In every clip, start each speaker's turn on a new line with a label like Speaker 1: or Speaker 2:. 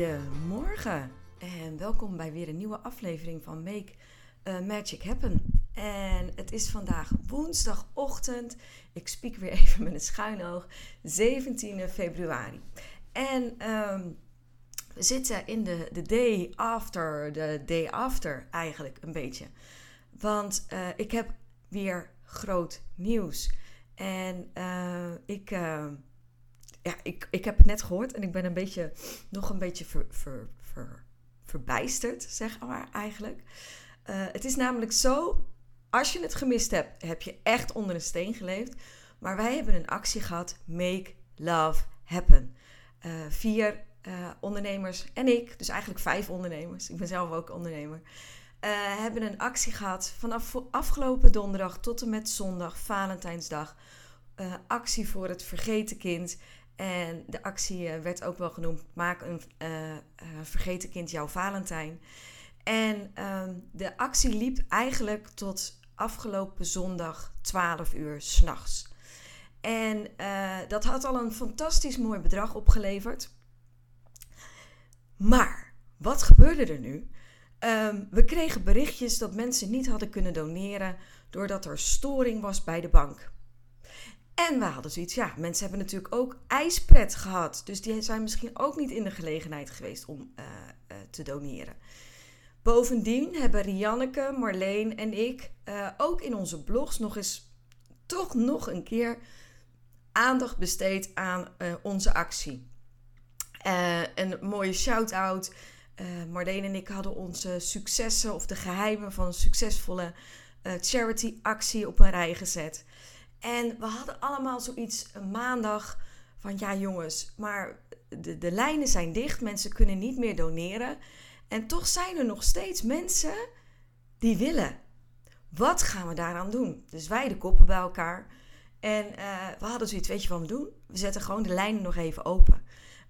Speaker 1: Goedemorgen en welkom bij weer een nieuwe aflevering van Make uh, Magic Happen. En het is vandaag woensdagochtend. Ik spiek weer even met een schuin oog. 17 februari. En um, we zitten in de, de day after, de day after eigenlijk een beetje. Want uh, ik heb weer groot nieuws. En uh, ik, ja, ik, ik heb het net gehoord en ik ben een beetje, nog een beetje ver, ver, ver, verbijsterd, zeg maar eigenlijk. het is namelijk zo, als je het gemist hebt, heb je echt onder een steen geleefd. Maar wij hebben een actie gehad, Make Love Happen. vier uh, ondernemers en ik, dus eigenlijk vijf ondernemers, ik ben zelf ook ondernemer, hebben een actie gehad vanaf afgelopen donderdag tot en met zondag, Valentijnsdag. Actie voor het vergeten kind. En de actie werd ook wel genoemd: Maak een vergeten kind jouw Valentijn. En ehm, de actie liep eigenlijk tot afgelopen zondag 12 uur s'nachts. En dat had al een fantastisch mooi bedrag opgeleverd. Maar wat gebeurde er nu? Um, we kregen berichtjes dat mensen niet hadden kunnen doneren doordat er storing was bij de bank. En we hadden zoiets, ja, mensen hebben natuurlijk ook ijspret gehad. Dus die zijn misschien ook niet in de gelegenheid geweest om uh, uh, te doneren. Bovendien hebben Rianneke, Marleen en ik uh, ook in onze blogs nog eens toch nog een keer aandacht besteed aan onze actie. Een mooie shout-out. Marleen en ik hadden onze successen of de geheimen van een succesvolle charity-actie op een rij gezet. En we hadden allemaal zoiets een maandag van ja jongens, maar de, de lijnen zijn dicht, mensen kunnen niet meer doneren. En toch zijn er nog steeds mensen die willen. Wat gaan we daaraan doen? Dus wij de koppen bij elkaar. En we hadden zoiets, weet je wat we doen? We zetten gewoon de lijnen nog even open.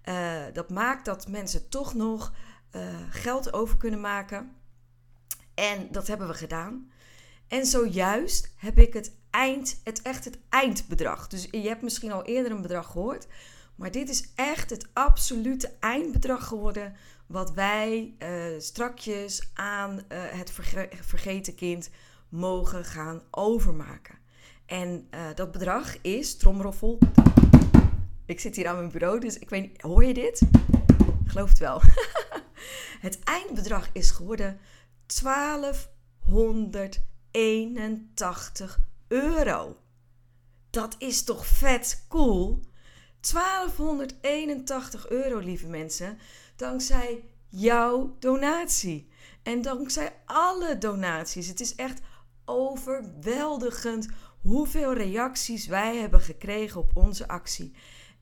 Speaker 1: Uh, dat maakt dat mensen toch nog uh, geld over kunnen maken. En dat hebben we gedaan. En zojuist heb ik het eind, het echt het eindbedrag. Dus je hebt misschien al eerder een bedrag gehoord. Maar dit is echt het absolute eindbedrag geworden. Wat wij uh, strakjes aan uh, het verge vergeten kind mogen gaan overmaken. En uh, dat bedrag is, tromroffel, ik zit hier aan mijn bureau, dus ik weet niet, hoor je dit? Geloof het wel. het eindbedrag is geworden 1281 euro. Dat is toch vet cool? 1281 euro, lieve mensen, dankzij jouw donatie. En dankzij alle donaties. Het is echt overweldigend hoeveel reacties wij hebben gekregen op onze actie.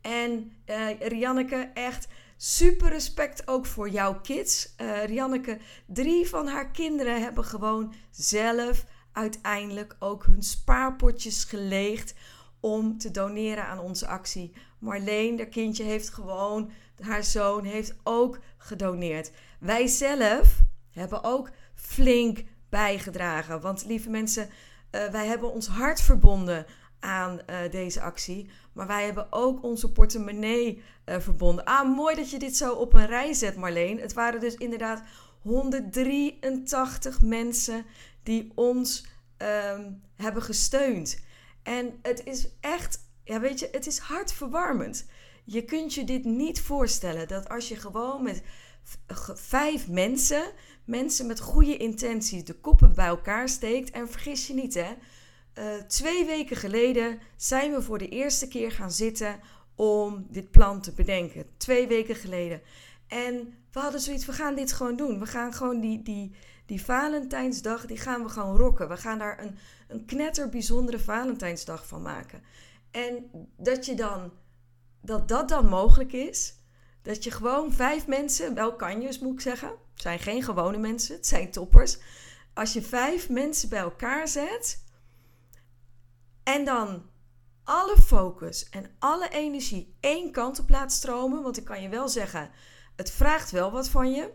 Speaker 1: En uh, Rianneke, echt super respect ook voor jouw kids. Uh, Rianneke, drie van haar kinderen hebben gewoon zelf uiteindelijk ook hun spaarpotjes geleegd om te doneren aan onze actie. Marleen, haar kindje, heeft gewoon, haar zoon heeft ook gedoneerd. Wij zelf hebben ook flink bijgedragen. Want lieve mensen, uh, wij hebben ons hart verbonden aan uh, deze actie. Maar wij hebben ook onze portemonnee uh, verbonden. Ah, mooi dat je dit zo op een rij zet, Marleen. Het waren dus inderdaad 183 mensen die ons um, hebben gesteund. En het is echt, ja, weet je, het is hartverwarmend. Je kunt je dit niet voorstellen dat als je gewoon met vijf mensen, mensen met goede intenties, de koppen bij elkaar steekt. En vergis je niet, hè uh, twee weken geleden zijn we voor de eerste keer gaan zitten om dit plan te bedenken. Twee weken geleden. En we hadden zoiets, we gaan dit gewoon doen. We gaan gewoon die, die, die Valentijnsdag, die gaan we gewoon rocken. We gaan daar een, een knetter bijzondere Valentijnsdag van maken. En dat je dan dat dat dan mogelijk is. Dat je gewoon vijf mensen, wel kanjes moet ik zeggen. Het zijn geen gewone mensen, het zijn toppers. Als je vijf mensen bij elkaar zet en dan alle focus en alle energie één kant op laat stromen. Want ik kan je wel zeggen, het vraagt wel wat van je.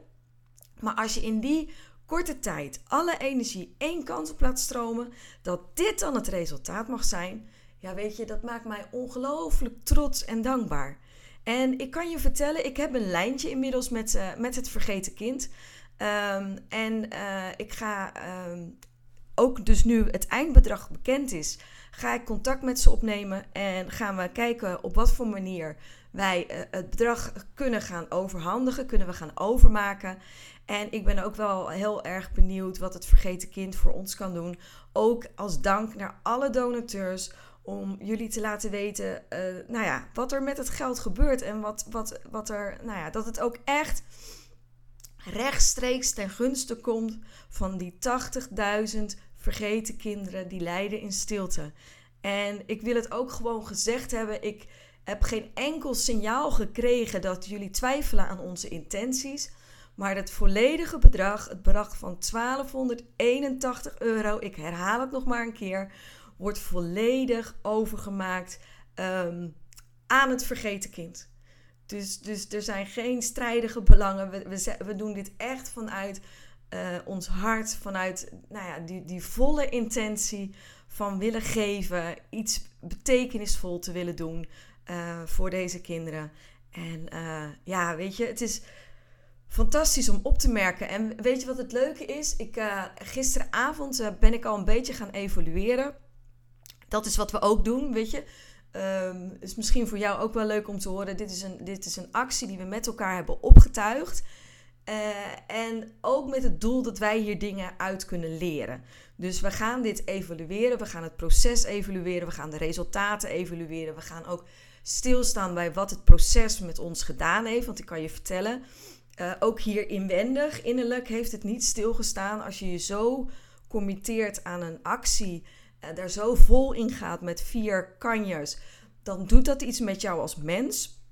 Speaker 1: Maar als je in die korte tijd alle energie één kant op laat stromen, dat dit dan het resultaat mag zijn. Ja, weet je, dat maakt mij ongelooflijk trots en dankbaar. En ik kan je vertellen, ik heb een lijntje inmiddels met, uh, met het vergeten kind. Um, en uh, ik ga um, ook dus nu het eindbedrag bekend is, ga ik contact met ze opnemen en gaan we kijken op wat voor manier wij uh, het bedrag kunnen gaan overhandigen, kunnen we gaan overmaken. En ik ben ook wel heel erg benieuwd wat het vergeten kind voor ons kan doen. Ook als dank naar alle donateurs om jullie te laten weten uh, nou ja, wat er met het geld gebeurt. En wat, wat, wat er, nou ja, dat het ook echt rechtstreeks ten gunste komt van die 80.000 vergeten kinderen die lijden in stilte. En ik wil het ook gewoon gezegd hebben. Ik heb geen enkel signaal gekregen dat jullie twijfelen aan onze intenties. Maar het volledige bedrag, het bedrag van 1281 euro, ik herhaal het nog maar een keer, wordt volledig overgemaakt um, aan het vergeten kind. Dus, dus er zijn geen strijdige belangen. We, we, doen dit echt vanuit uh, ons hart, vanuit nou ja, die, die volle intentie van willen geven, iets betekenisvol te willen doen uh, voor deze kinderen. En uh, ja, weet je, het is fantastisch om op te merken. En weet je wat het leuke is? Ik, gisteravond ben ik al een beetje gaan evalueren. Dat is wat we ook doen, weet je. Um, is misschien voor jou ook wel leuk om te horen. Dit is een, dit is een actie die we met elkaar hebben opgetuigd. En ook met het doel dat wij hier dingen uit kunnen leren. Dus we gaan dit evalueren, we gaan het proces evalueren, we gaan de resultaten evalueren. We gaan ook stilstaan bij wat het proces met ons gedaan heeft. Want ik kan je vertellen, uh, ook hier inwendig, innerlijk heeft het niet stilgestaan. Als je je zo committeert aan een actie, uh, daar zo vol in gaat met vier kanjes, dan doet dat iets met jou als mens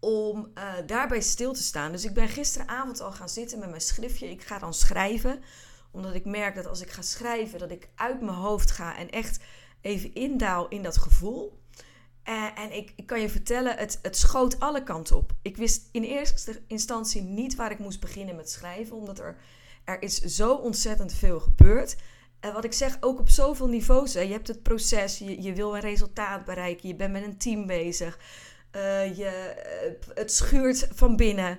Speaker 1: om uh, daarbij stil te staan. Dus ik ben gisteravond al gaan zitten met mijn schriftje. Ik ga dan schrijven, omdat ik merk dat als ik ga schrijven, dat ik uit mijn hoofd ga en echt even indaal in dat gevoel. Uh, en ik, ik, kan je vertellen, het, het schoot alle kanten op. Ik wist in eerste instantie niet waar ik moest beginnen met schrijven, omdat er, er is zo ontzettend veel gebeurd. En wat ik zeg, ook op zoveel niveaus. Hè. Je hebt het proces, je, je wil een resultaat bereiken, je bent met een team bezig. Uh, je, uh, het schuurt van binnen.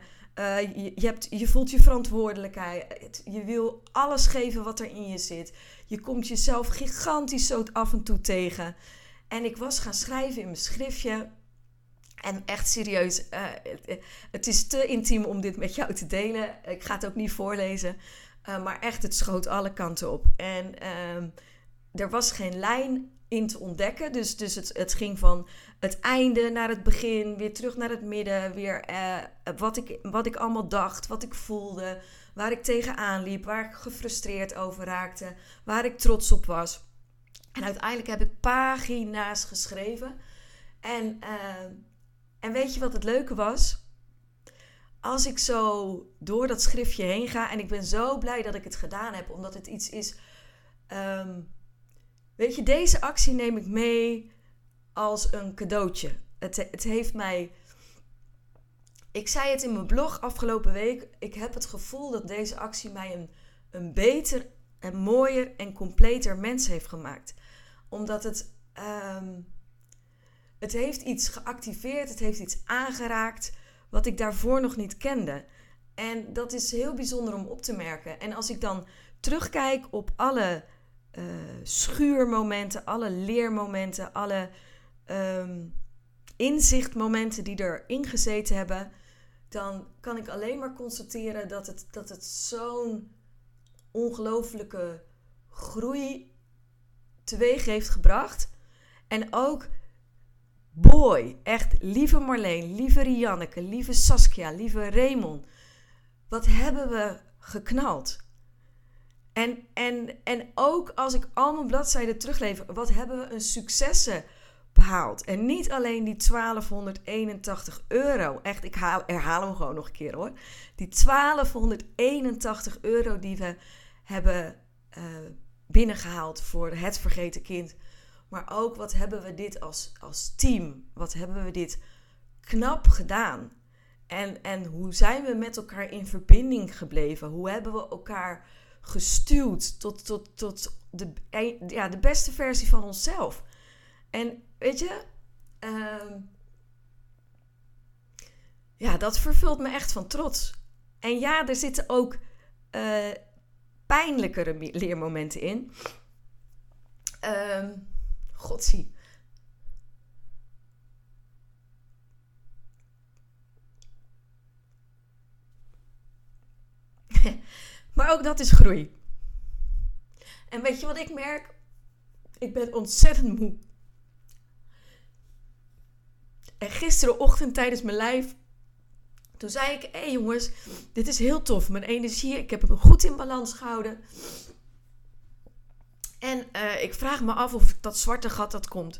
Speaker 1: Je, hebt, je voelt je verantwoordelijkheid. Je wil alles geven wat er in je zit. Je komt jezelf gigantisch zo af en toe tegen. En ik was gaan schrijven in mijn schriftje. En echt serieus, het, het, is te intiem om dit met jou te delen. Ik ga het ook niet voorlezen. maar echt, het schoot alle kanten op. En ehm, er was geen lijn in te ontdekken. Dus, dus het, het ging van het einde naar het begin, weer terug naar het midden, weer eh, wat, ik, wat ik allemaal dacht, wat ik voelde, waar ik tegenaan liep, waar ik gefrustreerd over raakte, waar ik trots op was. En uiteindelijk heb ik pagina's geschreven. En, uh, en weet je wat het leuke was? Als ik zo door dat schriftje heen ga, en ik ben zo blij dat ik het gedaan heb, omdat het iets is. Um, weet je, deze actie neem ik mee als een cadeautje. Het, het heeft mij. Ik zei het in mijn blog afgelopen week. Ik heb het gevoel dat deze actie mij een, een beter en mooier en completer mens heeft gemaakt. Omdat het. Um, het heeft iets geactiveerd, het heeft iets aangeraakt wat ik daarvoor nog niet kende. En dat is heel bijzonder om op te merken. En als ik dan terugkijk op alle uh, schuurmomenten, alle leermomenten, alle um, inzichtmomenten die erin gezeten hebben, dan kan ik alleen maar constateren dat het, dat het zo'n ongelofelijke groei teweeg heeft gebracht. En ook, boy, echt, lieve Marleen, lieve Rianneke, lieve Saskia, lieve Raymond. Wat hebben we geknald? En, en, en ook als ik al mijn bladzijden teruglever, wat hebben we een successen behaald. En niet alleen die 1281 euro. Echt, ik haal, herhaal hem gewoon nog een keer hoor. Die 1281 euro die we hebben uh, binnengehaald voor het vergeten kind. Maar ook wat hebben we dit als, als team? Wat hebben we dit knap gedaan? En, en hoe zijn we met elkaar in verbinding gebleven? Hoe hebben we elkaar gestuurd tot, tot, tot de, ja, de beste versie van onszelf? En weet je, uh, ja, dat vervult me echt van trots. En ja, er zitten ook uh, pijnlijkere leermomenten in. Uh, Godzie. maar ook dat is groei. En weet je wat ik merk? Ik ben ontzettend moe. En gisterenochtend tijdens mijn lijf, toen zei ik: Hé hey jongens, dit is heel tof. Mijn energie, ik heb hem goed in balans gehouden. En uh, ik vraag me af of dat zwarte gat dat komt.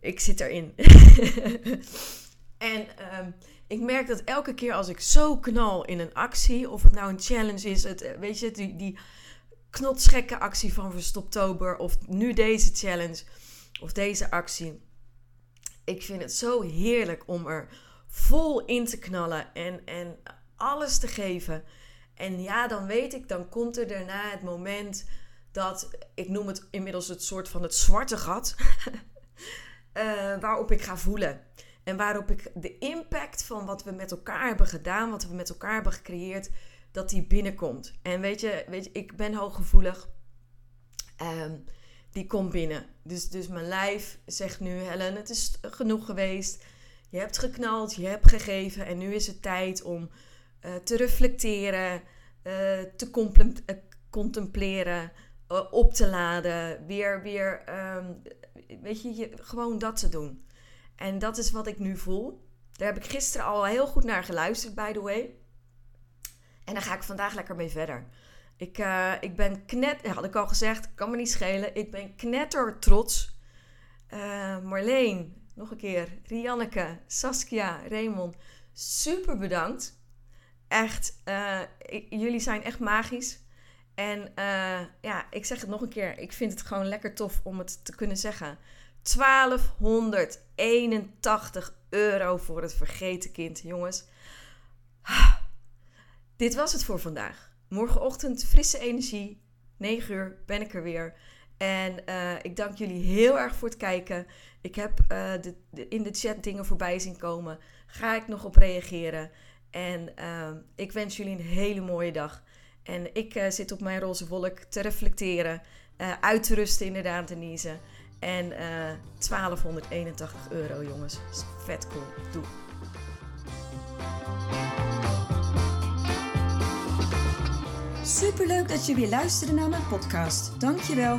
Speaker 1: Ik zit erin. en uh, ik merk dat elke keer als ik zo knal in een actie, of het nou een challenge is, het, eh, weet je, die, die knotsgekke actie van Verstoptober, of nu deze challenge, of deze actie. Ik vind het zo heerlijk om er vol in te knallen en, en alles te geven. En ja, dan weet ik, dan komt er daarna het moment dat, ik noem het inmiddels het soort van het zwarte gat, uh, waarop ik ga voelen. En waarop ik de impact van wat we met elkaar hebben gedaan, wat we met elkaar hebben gecreëerd, dat die binnenkomt. En weet je, weet je ik ben hooggevoelig. Um, die komt binnen. Dus, dus mijn lijf zegt nu, Helen, het is genoeg geweest. Je hebt geknald, je hebt gegeven. En nu is het tijd om uh, te reflecteren, uh, te contempleren, uh, op te laden. Weer, weer, um, weet je, gewoon dat te doen. En dat is wat ik nu voel. Daar heb ik gisteren al heel goed naar geluisterd, by the way. En daar ga ik vandaag lekker mee verder. Ik, ik ben knet, had ik al gezegd, kan me niet schelen. Ik ben knetter trots. Marleen, nog een keer. Rianneke, Saskia, Raymond, super bedankt. Echt, ik, jullie zijn echt magisch. En ja, ik zeg het nog een keer. Ik vind het gewoon lekker tof om het te kunnen zeggen. 1281 euro voor het vergeten kind, jongens. Dit was het voor vandaag. Morgenochtend frisse energie. 9 uur ben ik er weer. En uh, ik dank jullie heel erg voor het kijken. Ik heb uh, de, in de chat dingen voorbij zien komen. Ga ik nog op reageren. En uh, ik wens jullie een hele mooie dag. En ik uh, zit op mijn roze wolk te reflecteren. uit te rusten inderdaad, Denise. En 1281 euro jongens. Vet cool. Doe.
Speaker 2: Superleuk dat je weer luisterde naar mijn podcast. Dankjewel.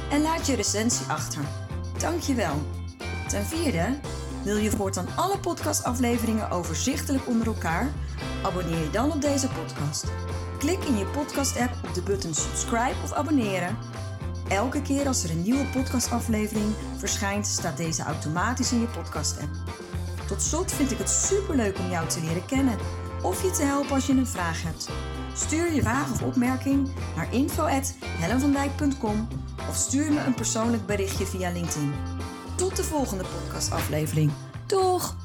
Speaker 2: en laat je recensie achter. Dankjewel. Ten vierde, wil je voortaan alle podcastafleveringen overzichtelijk onder elkaar? Abonneer je dan op deze podcast. Klik in je podcast-app op de button subscribe of abonneren. Elke keer als er een nieuwe podcastaflevering verschijnt, staat deze automatisch in je podcast-app. Tot slot vind ik het superleuk om jou te leren kennen of je te helpen als je een vraag hebt. Stuur je vraag of opmerking naar info.hellenvandijk.com of stuur me een persoonlijk berichtje via LinkedIn. tot de volgende podcastaflevering. Doeg!